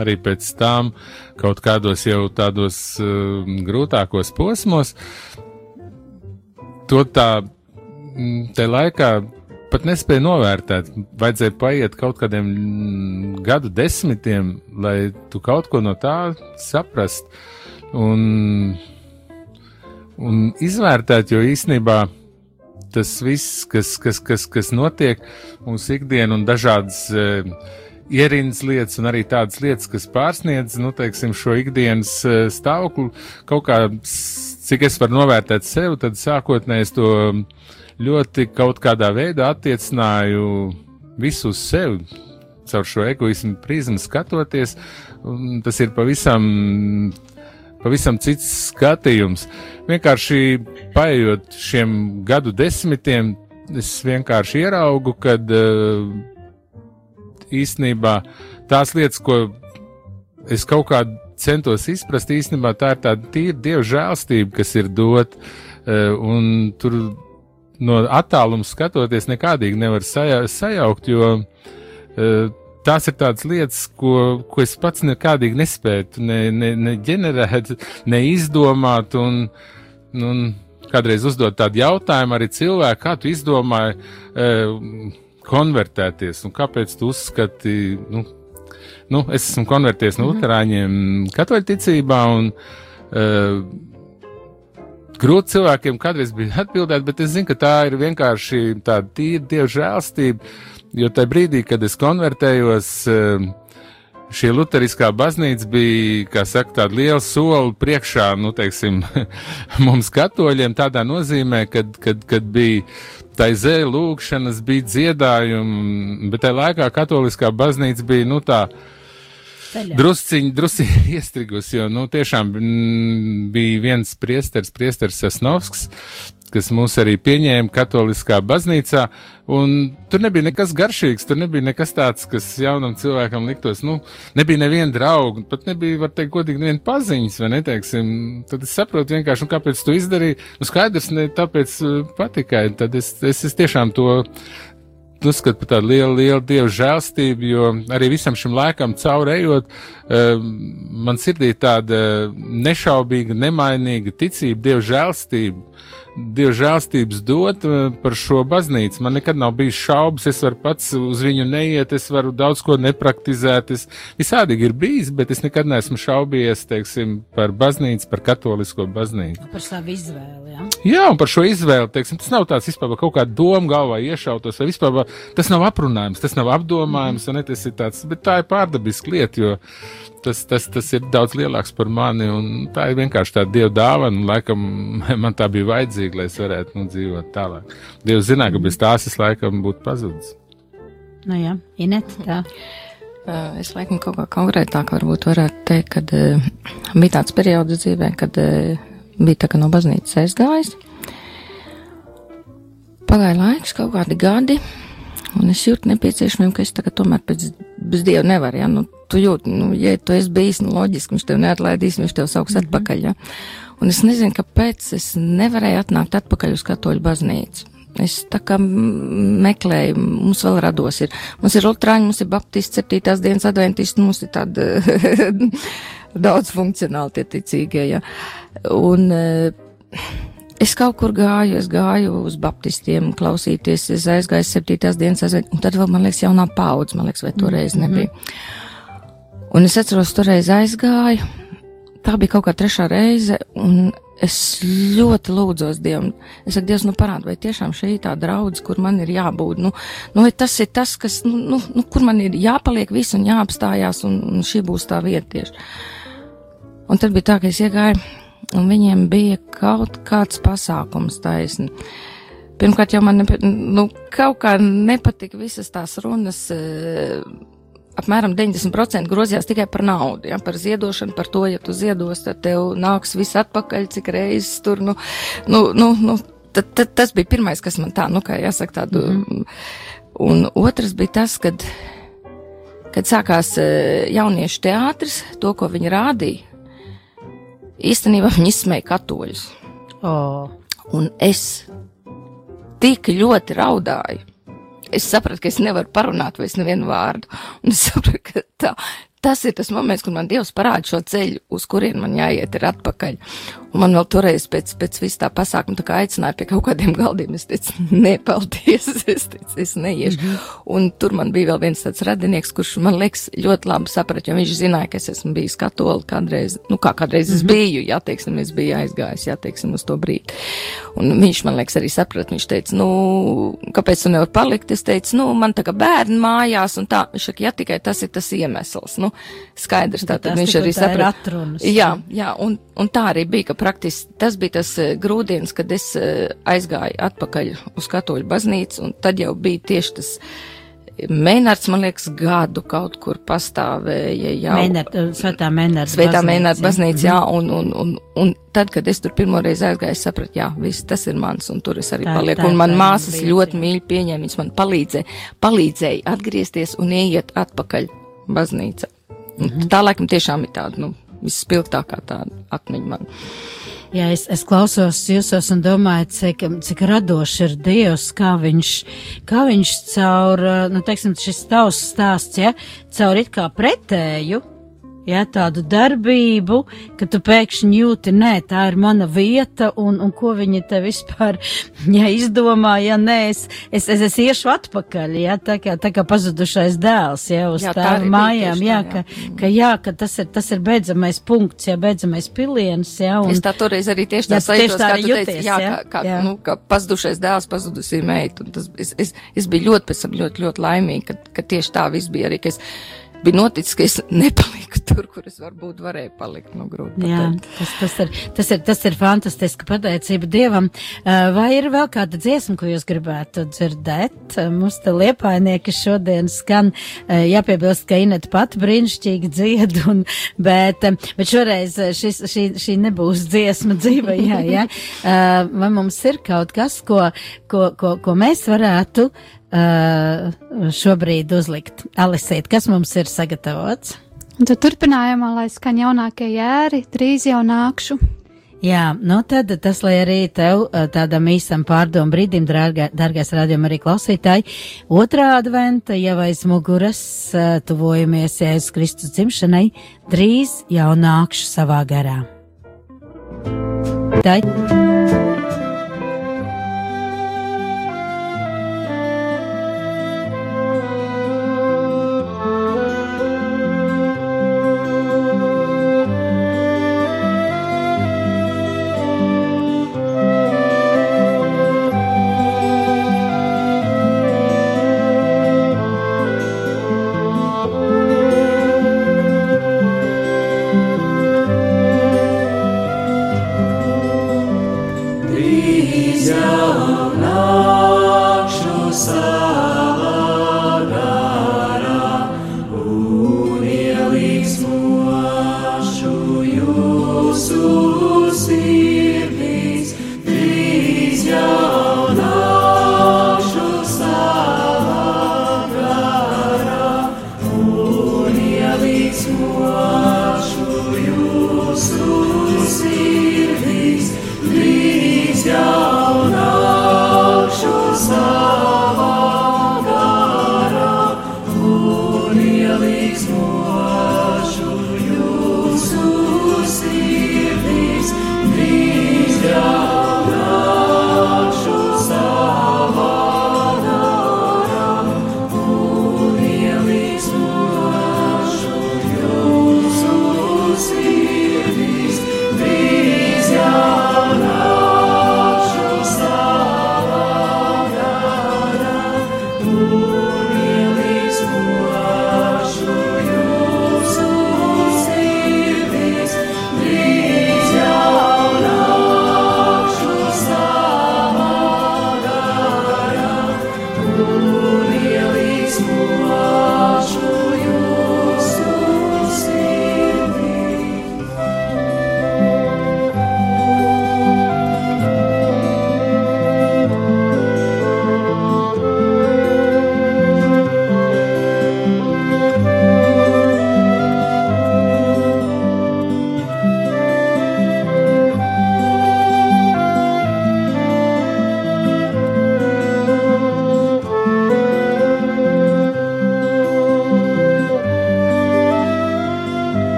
arī pēc tam kaut kādos jau tādos uh, grūtākos posmos, to tā, mm, te laikā pat nespēja novērtēt. Vajadzēja paiet kaut kādiem mm, gadu desmitiem, lai tu kaut ko no tā saprast un, un izvērtēt, jo īstenībā tas viss, kas, kas, kas, kas notiek mūsu ikdienā un dažādas uh, ierīnas lietas un arī tādas lietas, kas pārsniedz, nu, teiksim, šo ikdienas uh, stāvokli, kaut kā, cik es varu novērtēt sevi, tad sākotnēji es to ļoti kaut kādā veidā attiecināju visu uz sevi, caur šo egoismu prizmu skatoties, tas ir pavisam pavisam cits skatījums. Vienkārši paiet šiem gadu desmitiem, es vienkārši ieraugu, kad uh, īstenībā tās lietas, ko es kaut kā centos izprast, īstenībā tā ir tāda tīra dieva žēlstība, kas ir dot, uh, un tur no attāluma skatoties nekādīgi nevar saja, sajaukt, jo uh, tās ir tādas lietas, ko, ko es pats nekādīgi nespētu ne, ne, ne ģenerēt, ne izdomāt. Un, nu, un kādreiz uzdot tādu jautājumu arī cilvēku, kā tu izdomāji e, konvertēties, un kāpēc tu uzskati, nu, nu es esmu konvertējies no luterāņiem katoļu ticībā, un e, grūti cilvēkiem kādreiz bija atbildēt, bet es zinu, ka tā ir vienkārši tāda tīra dieva žēlstība, jo tajā brīdī, kad es konvertējos, eh, šī luteriskā baznīca bija, kā saka, tāda liela soli priekšā, nu, teiksim, mums katoļiem tādā nozīmē, kad, kad, kad bija tā zēja lūkšanas, bija dziedājumi, bet tajā laikā katoliskā baznīca bija, nu, tā. Drusciņi, drusciņi iestrigus, jo, nu, tiešām mm, bija viens priesteris, priesteris Sasnovskis, kas mūs arī pieņēma katoliskā baznīcā, un tur nebija nekas garšīgs, tur nebija nekas tāds, kas jaunam cilvēkam liktos, nu, nebija neviena drauga, pat nebija, var teikt, godīgi neviena paziņas, vai neteiksim, tad es saprotu vienkārši, un kāpēc tu izdarīji, nu, skaidrs, ne tāpēc uh, patikai, tad es, es, es tiešām to uzskatu par tādu lielu, lielu dievu žēlstību, jo arī visam šim laikam cauri ejot, uh, man sirdī tāda nešaubīga, nemainīga ticība, dievu žēlstība. Dieva žēlstības dot eh, par šo baznīcu. Man nekad nav bijis šaubas, es varu pats uz viņu neiet, es varu daudz ko nepraktizēt. Es visādīgi ir bijis, bet es nekad neesmu šaubījies, teiksim, par baznīcu, par katolisko baznīcu. Par savu izvēli, jā. Jā, un par šo izvēli, teiksim, tas nav tāds vispār kaut kāda doma galvā iešautos, vai vispār tas nav aprunājums, tas nav apdomājums, un ne, tas ir tāds, bet tā ir pārdabiska lieta, jo tas, tas, tas ir daudz lielāks par mani, un tā ir vienkārši tāda dieva dāvana, un laikam man tā bija vajadzīga, lai es varētu nu, dzīvot tālāk. Dievs zināja, ka bez tās es laikam būtu pazudis. Nu jā, Inet, tā. Es laikam kaut kā konkrētāk varbūt varētu teikt, kad bija tāds periods dzīvē, kad bija tā kā no baznīcas aizgājis. Pagāja laiks, kaut kādi gadi, un es jūtu nepieciešamību, ka es tagad tomēr pēc, bez Dieva nevaru, ja, nu, tu jūti, nu, ja tu esi bijis, nu, loģiski, viņš tev neatlaidīs, viņš tev sauks atpakaļ, ja. Un es nezinu, kāpēc es nevarēju atnākt atpakaļ uz katoļu baznīcu. Es tā kā meklēju, mums vēl rados ir. Mums ir lutrāņi, mums ir baptisti, septītās dienas adventisti, mums ir tāda daudz funkcionāli tie ticīgie, ja. Un eh, es kaut kur gāju, es gāju uz baptistiem klausīties, es aizgāju septītās dienas adventisti, un tad vēl, man liekas, jaunā paudze, man liekas, vai toreiz nebija. Un es atceros, toreiz aizgāju, tā bija kaut kā trešā reize, un es ļoti lūdzos Dievam. Es saku, Dievs, nu parādi, vai tiešām šī ir tā draudz, kur man ir jābūt. Nu, nu tas ir tas, kas, nu, nu, nu, kur man ir jāpaliek viss un jāapstājās, un, un šī būs tā vieta tieši. Un tad bija tā, ka es iegāju, un viņiem bija kaut kāds pasākums taisni. Pirmkārt, jau man nepa, nu, kaut kā nepatika visas tās runas. eh, apmēram 90% grozījās tikai par naudu, ja, par ziedošanu, par to, ja tu ziedos, tad tev nāks viss atpakaļ, cik reizes tur, nu, nu, nu, nu tad, tad, tas bija pirmais, kas man tā, nu, kā jāsaka, tādu. Mm -hmm. Un otrs bija tas, kad, kad sākās eh, jauniešu teātris, to, ko viņi rādīja. Īstenībā viņi izsmēja katoļus. O, Un es tik ļoti raudāju. Es sapratu, ka es nevaru parunāt vairs nevienu vārdu. Un es sapratu, ka tā, tas ir tas moments, kur man Dievs parāda šo ceļu, uz kurien man jāiet ir atpakaļ. Man vēl toreiz pēc, pēc vis tā pasākuma tā kā aicināja pie kaut kādiem galdiem. Es teicu, nepaldies, es teicu, es neiešu. Mm -hmm. Un tur man bija vēl viens tāds radinieks, kurš man liekas ļoti labi saprat, jo viņš zināja, ka es esmu bijis katoli kādreiz, nu kā kādreiz mm -hmm. es biju, jā, teiksim, es biju aizgājis, jā, teiksim, uz to brīdi. Un viņš man liekas arī saprat, viņš teica, nu, kāpēc tu nevar palikt? Es teicu, nu, man tā kā bērni mājās un tā, viņš saka, ja tikai tas ir tas iemesls, nu, skaidrs, tā tad viņš arī saprat. Jā, jā, un, un tā arī bija, ka praktiski tas bija tas eh, grūdienis, kad es eh, aizgāju atpakaļ uz katoļu baznīcu, un tad jau bija tieši tas Mēnārds, man liekas, gadu kaut kur pastāvēja jau. Svētā Mēnērta Svētā baznīca, mēnēta jā. baznīca, jā, un, un, un, un tad, kad es tur pirmo reizi aizgāju, es sapratu, jā, viss tas ir mans, un tur es arī Tā- palieku. tā- Un man tā māsas vieta, ļoti mīļi pieņēma, viņas man palīdzēja, palīdzēja atgriezties un ieiet atpakaļ baznīca. Mm Mhm. -hmm. Tā laikam tiešām ir tāda, nu, visspilgtākā tāda atmiņa man. Jā, es, es klausos jūsos un domāju, cik, cik radošs ir Dievs, kā viņš, kā viņš caur, nu, teiksim, šis tavs stāsts, ja, caur it kā pretēju, ja, tādu darbību, ka tu pēkšņi jūti, nē, tā ir mana vieta, un, un ko viņi te vispār, ja izdomā, ja nē, es, es, es, es iešu atpakaļ, ja, tā kā, tā kā pazudušais dēls, ja, uz Jā, tā mājām, jā, tā, ka, jā. ka, jā, ka tas ir, tas ir beidzamais punkts, ja, beidzamais piliens, ja, un. Es tā toreiz arī tieši tā Jā, sajūtos, kā tu teici, jūties, jā, jā? kā, kā, Jā. nu, kā pazudušais dēls, pazudusī meita. Un Tas, es, es, es biju ļoti, pēc tam ļoti, ļoti laimīga, ka, ka tieši tā viss bija arī, ka es biju noticis, ka es nepaliku tur, kur es varbūt varēju palikt. Nu, grūti Jā, pateikt. tas, tas, ir, tas, ir, tas ir fantastiski pateicība Dievam. Uh, Vai ir vēl kāda dziesma, ko jūs gribētu dzirdēt? Uh, Mums te liepainieki šodien skan, uh, jāpiebilst, ka Inet pat brīnišķīgi dzied, un, bet, bet šoreiz šis, šī, šī nebūs dziesma dzīve, jā, jā. Vai mums ir kaut kas, ko, ko, ko, ko mēs varētu šobrīd uzlikt? Alisīt, kas mums ir sagatavots? Un tad turpinājumā, lai skan jaunākie jēri, drīz jau nākšu. Jā, nu tad tas, lai arī tev eh, tādam īsam pārdomu brīdim, dārgā, dārgais rādījuma arī klausītāji, otrā adventa jau aiz muguras eh, tuvojamies Jēzus Kristus dzimšanai, drīz jau nākšu savā garā. Tā.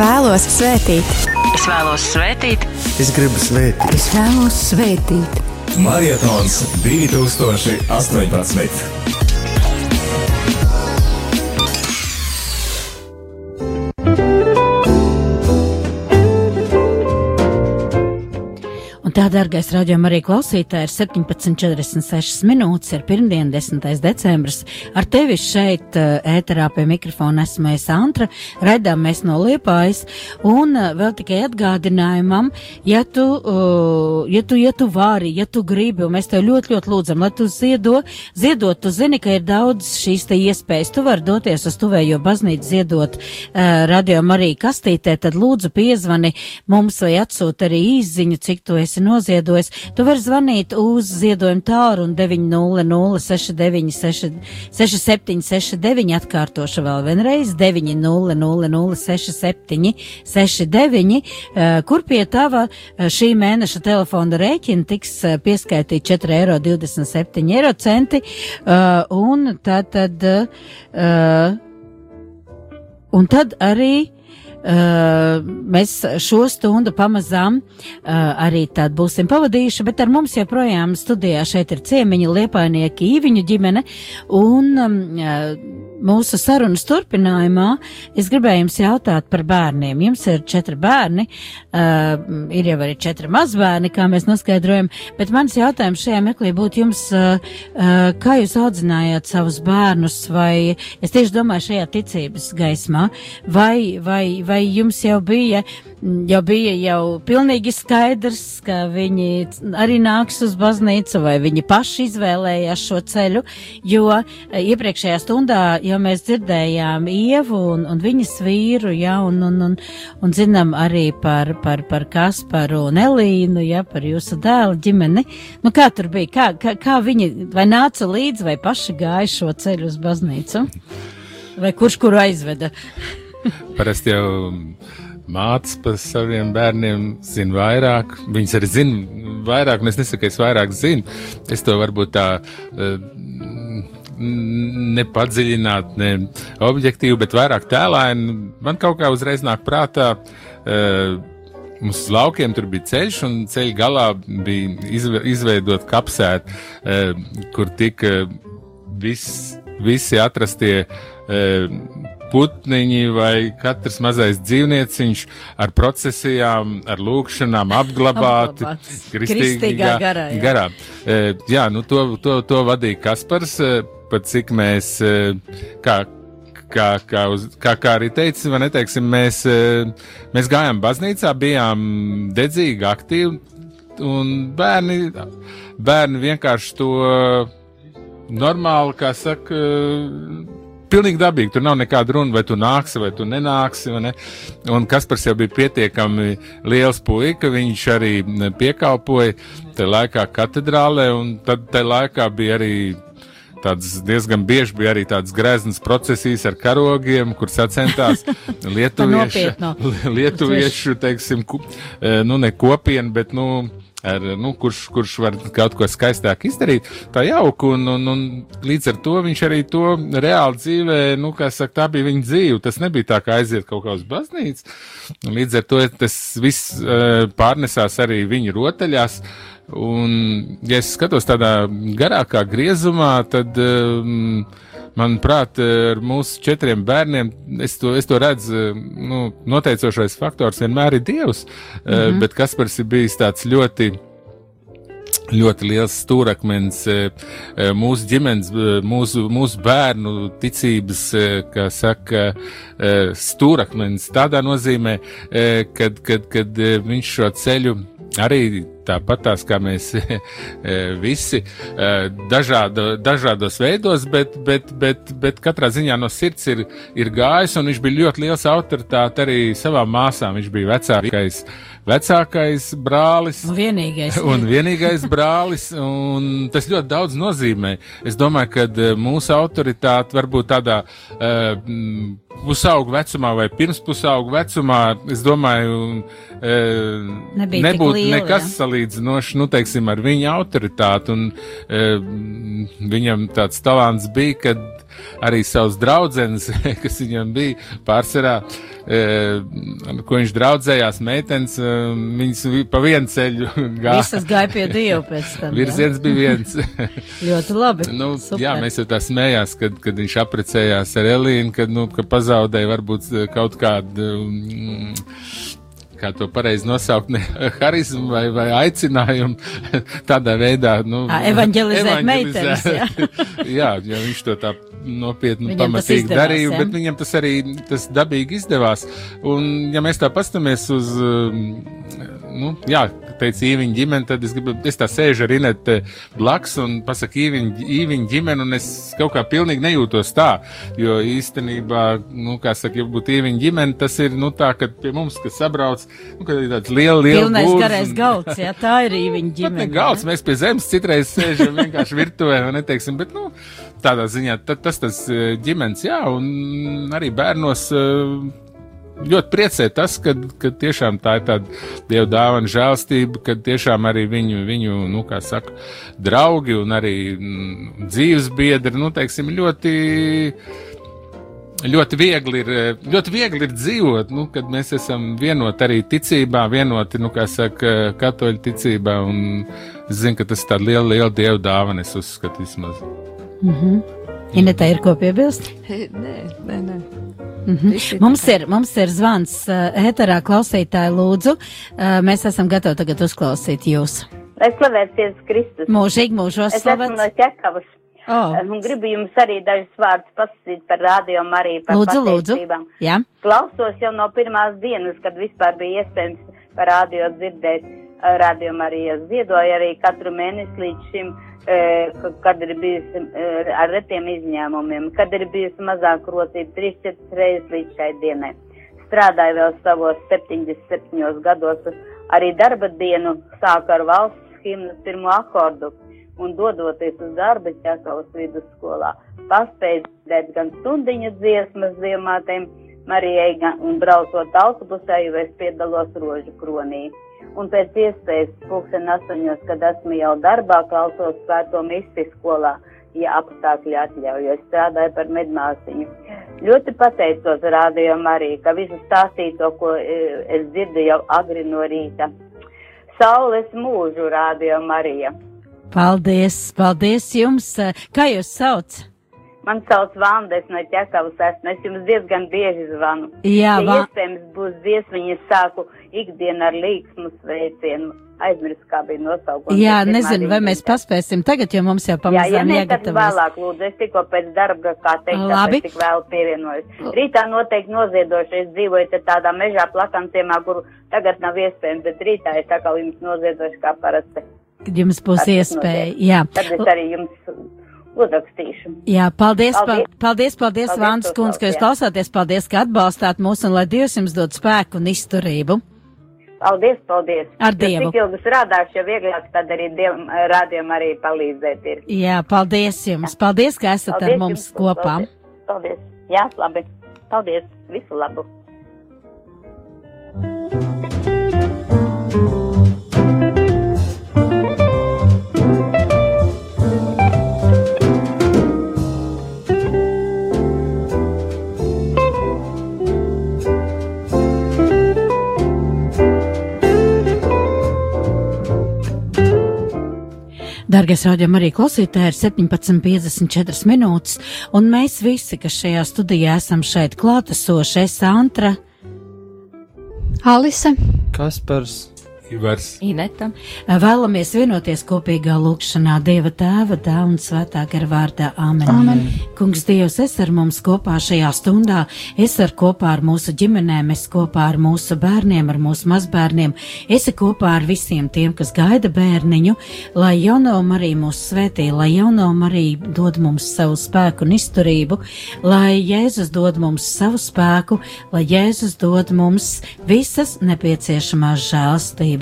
Vēlos svētīt. Es vēlos svētīt. Es gribu svētīt. Es vēlos svētīt. Marietons 2018. Dārgais raidījuma arī klausītāji, ir 17,46 minūtes, ir pirmdiena, 10. decembris. Ar tevi šeit, eh, ēterā pie mikrofona esmu es Antra, raidām mēs no Liepājas, un eh, vēl tikai atgādinājumam, ja tu, uh, ja tu, ja tu vari, ja tu gribi, un mēs tev ļoti, ļoti lūdzam, lai tu ziedo, ziedot, tu zini, ka ir daudz šīs te iespējas, tu vari doties uz tuvējo baznīcu ziedot raidījuma arī kastītē, tad lūdzu piezvani mums vai atsūt arī īziņu, cik tu esi esi noziedojis, tu vari zvanīt uz ziedojumu tālruni 900-6969, atkārtošu vēl vienreiz 900-6769, kur pie tava eh, šī mēneša telefona rēķina tiks eh, pieskaitīti 4,27 eiro centi, un tad, tad, un tad arī mēs šo stundu pamazām uh, arī tādu būsim pavadījuši, bet ar mums joprojām studijā šeit ir ciemiņi liepainieki īviņu ģimene, un um, uh, mūsu sarunas turpinājumā es gribēju jums jautāt par bērniem. Jums ir četri bērni, uh, ir jau arī četri mazbērni, kā mēs noskaidrojam, bet mans jautājums šajā meklī būtu jums, uh, uh, kā jūs audzinājāt savus bērnus, vai es tieši domāju šajā ticības gaismā, vai, vai, vai jums jau bija uh, jau bija jau pilnīgi skaidrs, ka viņi arī nāks uz baznīcu, vai viņi paši izvēlējās šo ceļu, jo e, iepriekšējā stundā jau mēs dzirdējām Ievu un, un viņas vīru, ja, un, un, un, un zinām arī par, par, par Kasparu un Elīnu, ja, par jūsu dēlu ģimeni. Nu, kā tur bija, kā, kā, kā viņi vai nāca līdzi, vai paši gāja šo ceļu uz baznīcu? Vai kurš kuru aizveda? Parasti jau mātes par saviem bērniem zina vairāk. Viņas arī zina vairāk, un es nesaku, ka es vairāk zinu. Es to varbūt tā uh, nepadziļināt, ne objektīvi, bet vairāk tēlāini. Man kaut kā uzreiz nāk prātā. Uh, Mums uz laukiem tur bija ceļš, un ceļa galā bija izve, izveidota kapsēta, uh, kur tika vis, visi atrastie uh, putniņi vai katrs mazais dzīvnieciņš ar procesijām, ar lūkšanām apglabāti Apglabāts. kristīgā, garā, jā. garā. E, jā, nu to, to, to vadīja Kaspars, e, pat cik mēs, e, kā, kā, kā, uz, kā, kā arī teica, vai neteiksim, mēs, e, mēs gājām baznīcā, bijām dedzīgi, aktīvi, un bērni, bērni vienkārši to normāli, kā saka, pilnīgi dabīgi. Tur nav nekāda runa, vai tu nāksi, vai tu nenāksi. Vai ne? Un Kaspars jau bija pietiekami liels puika, viņš arī piekalpoja tajā laikā katedrālē, un tad tajā laikā bija arī. Tāds diezgan bieži bija arī tādas greznas procesijas ar karogiem, kur sacentās lietuviešu, lietuviešu teiksim, ku, eh, nu ne kopienu, bet, nu, ar, nu, kurš, kurš var kaut ko skaistāk izdarīt, tā jauka, un, un, un līdz ar to viņš arī to reāli dzīvē, nu, kā saka, tā bija viņa dzīve. Tas nebija tā, kā aiziet kaut kā uz baznīcu, līdz ar to tas viss uh, pārnesās arī viņa rotaļās. Un, ja es skatos tādā garākā griezumā, tad um, manuprāt, ar mūsu četriem bērniem es to, es to redzu, nu, noteicošais faktors vienmēr ir Dievs, mm -hmm. bet Kaspars ir bijis tāds ļoti. Ļoti liels stūrakmens eh, eh, mūsu ģimenes, eh, mūsu, mūsu bērnu ticības, kā saka, stūrakmens tādā nozīmē, kad, kad, kad viņš šo ceļu arī tāpat tās kā mēs visi dažādo, dažādos veidos, bet, bet, bet, bet katrā ziņā no sirds ir, ir gājis, un viņš bija ļoti liels autoritāte arī savām māsām. Viņš bija vecākais, vecākais brālis. Un vienīgais. Un vienīgais brālis, un tas ļoti daudz nozīmē. Es domāju, ka mūsu autoritāte varbūt tādā uh, pusaugu vecumā vai pirms pusaugu vecumā, es domāju, tik nebūtu liela, nekas ja? salīdzinoši, nu, teiksim, ar viņa autoritāti, un uh, viņam tāds talants bija, kad arī savus draudzenes, kas viņam bija pārsvarā, uh, ko viņš draudzējās, meitenes, uh, viņas vi- pa vienu ceļu gāja. Visas gāja pie Dieva pēc tam. Virziens bija viens. Ļoti labi. nu, Super. jā, mēs jau tā smējās, kad, kad viņš apprecējās ar Elīnu, kad, nu, ka pazaudēja varbūt eh, kaut kādu. Mm, Kā to pareizi nosaukt, ne harizmu vai, vai aicinājumu tādā veidā, nu, Ā, evanģelizēt meitenes, jā. jā, ja viņš to tā nopietni, Viņam pamatīgi izdevās, darīja, jā. bet viņam tas arī tas dabīgi izdevās. Un, ja mēs tā pastamies uz, um, nu, jā, teica īviņa ģimene, tad es gribu, es tā sēžu ar Inetu blakus un pasaku īviņa, īviņa ģimene, un es kaut kā pilnīgi nejūtos tā, jo īstenībā, nu, kā saka, ja būtu īviņa ģimene, tas ir, nu, tā, ka pie mums, kas sabrauc, nu, kad ir tāds liela, liela Pilnais būrs garais un- galds, jā, tā ir viņa Pat ģimene. ne galds, mēs pie zemes citreiz sēžam vienkārši virtuvē, vai neteiksim, bet, nu, tādā ziņā ta, tas tas eh, ģimenes, jā, un arī bērnos eh, ļoti priecē tas, ka, ka tiešām tā ir tāda dieva dāvana žēlstība, ka tiešām arī viņu, viņu, nu, kā saka, draugi un arī mm, dzīves biedri, nu, teiksim, ļoti ļoti viegli ir, ļoti viegli ir dzīvot, nu, kad mēs esam vienoti arī ticībā, vienoti, nu, kā saka, katoļu ticībā, un es zinu, ka tas ir tāda liela, liela dieva dāvana, es uzskatu vismaz. Mhm. Inetā ir ko piebilst? Nē, nē, nē. Mhm. Visi Mums ir, mums ir zvans uh, ēterā klausītāji lūdzu. Uh, mēs esam gatavi tagad uzklausīt jūs. Lai slavēts Jēzus Kristus. Mūžīgi mūžos Es esmu no slavēts. Čekavas. Oh. Un gribu jums arī dažus vārdus pasakīt par radio Mariju, par Lūdzu, lūdzu. Jā. Klausos jau no pirmās dienas, kad vispār bija iespējams par radio dzirdēt. Radio Marijas ziedoja arī katru mēnesi līdz šim, kad ir bijusi ar retiem izņēmumiem, kad ir bijusi mazāk rocība 3-4 reizes līdz šai dienai. Strādāju vēl savos 77 gados, arī darba dienu sāku ar valsts himnu pirmo akordu un dodoties uz darbu Čakavas vidusskolā. Paspēju dzirdēt gan stundiņu dziesmas dievmātēm Marijai gan, un braucot autobusā, jo es piedalos rožu kronī. Un pēc iespējas pulksten astoņos, kad esmu jau darbā, klausos svēto misiju skolā, ja apstākļi atļauj, jo es strādāju par medmāsiņu. Ļoti pateicos Radio Mariju, ka visu stāstīto, ko e, es dzirdu jau agri no rīta. Saules mūžu Radio Marija. Paldies, paldies jums! Kā jūs sauc? Man sauc Vanda, es no ķekavas esmu. Es jums diezgan bieži zvanu. Jā, ja va- iespējams būs dziesmiņa, es sāku ikdienu ar līksmu sveicienu. Aizmirsu, kā bija nosaukums. Jā, nezinu, vai mēs paspēsim tagad, jo mums jau Jā, ja pamazām ne, tad jāgatavojas. vēlāk lūdzu, es tikko pēc darba, kā teikt, Labi. tik vēl pievienojos. Rītā noteikti noziedošu, es dzīvoju te tādā mežā plakanciemā, kuru tagad nav iespējams, bet rītā es tā kā jums noziedošu kā parasti. Jums būs Ar tas iespēja, notiek. jā. Tad es arī jums uzrakstīšu. Jā, paldies, paldies, Paldies. paldies, paldies Paldies, Vandas kundz, ka jūs klausāties, paldies, ka atbalstāt mūs un lai Dievs jums dod spēku un izturību. Paldies, paldies. Ar Jo Dievu. Cik ilgi strādāšu, jo vieglāk tad arī dievam, rādījumam arī palīdzēt ir. Jā, paldies jums, paldies, ka esat ar Paldies mums jums, kopā. Paldies. paldies. Jā, labi. Paldies. Visu labu. Dargais raidījuma arī klausītāji ir 17,54 minūtes, un mēs visi, kas šajā studijā esam šeit klātesoši, es Antra, Alise, Kaspars, Ivars, Ineta. vēlamies vienoties kopīgā lūkšanā Dieva tēva, tā un svētā gara vārdā. Āmen. Āmen. Kungs, Dievs, es ar mums kopā šajā stundā, es ar kopā ar mūsu ģimenēm, es kopā ar mūsu bērniem, ar mūsu mazbērniem, es kopā ar visiem tiem, kas gaida bērniņu, lai jauno Mariju mūs svētī, lai jauno Mariju dod mums savu spēku un izturību, lai Jēzus dod mums savu spēku, lai Jēzus dod mums visas nepieciešamās žēlstības.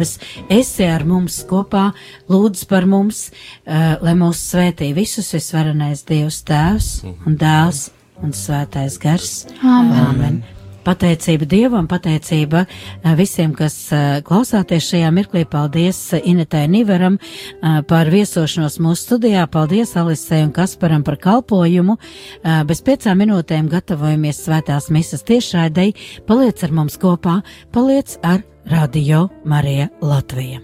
Esi ar mums kopā, lūdz par mums, uh, lai mūs svētī visus visvarenais Dievs Tēvs un Dēls un Svētais Gars. Āmen. Āmen. Pateicība Dievam, pateicība eh, visiem, kas eh, klausāties šajā mirklī. Paldies eh, Inetai Niveram eh, par viesošanos mūsu studijā. Paldies Alisei un Kasparam par kalpojumu. Eh, Bez piecām minūtēm gatavojamies svētās misas tiešraidei. Paliec ar mums kopā, paliec ar Radio Marija Latvija.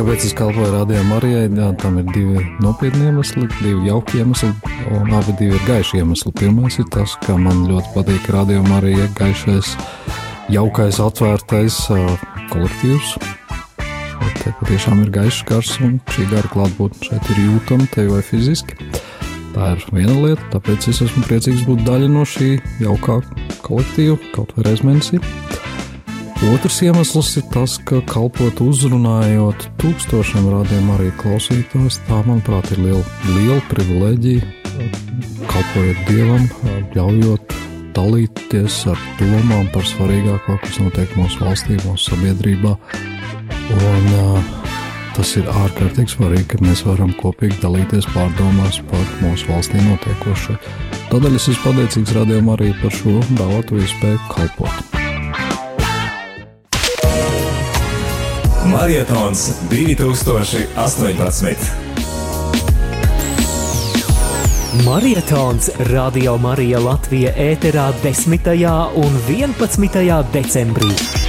Kāpēc es kalpoju Rādījumam Marijai? Jā, tam ir divi nopietni iemesli, divi jauki iemesli, un abi divi ir gaiši iemesli. Pirmais ir tas, ka man ļoti patīk Rādījumam Marijai gaišais, jaukais, atvērtais kolektīvs. Te patiešām ir gaišs gars, un šī gara klātbūtne šeit ir jūtama te vai fiziski. Tā ir viena lieta, tāpēc es esmu priecīgs būt daļa no šī jaukā kolektīva, kaut vai reiz mēnesī. Otrs iemesls ir tas, ka kalpot uzrunājot tūkstošiem rādiem arī klausītājus, tā, manuprāt, ir liela, liela privilēģija. Kalpojot Dievam, ļaujot dalīties ar domām par svarīgāko, kas notiek mūsu valstī, mūsu sabiedrībā. Un, uh, tas ir ārkārtīgi svarīgi, ka mēs varam kopīgi dalīties pārdomās par mūsu valstī notiekošo. Tādēļ es esmu pateicīgs radījumam arī par šo dāvāto iespēju kalpot. Marietons 2018. Marietons Radio Marija Latvija ēterā 10. un 11. decembrī.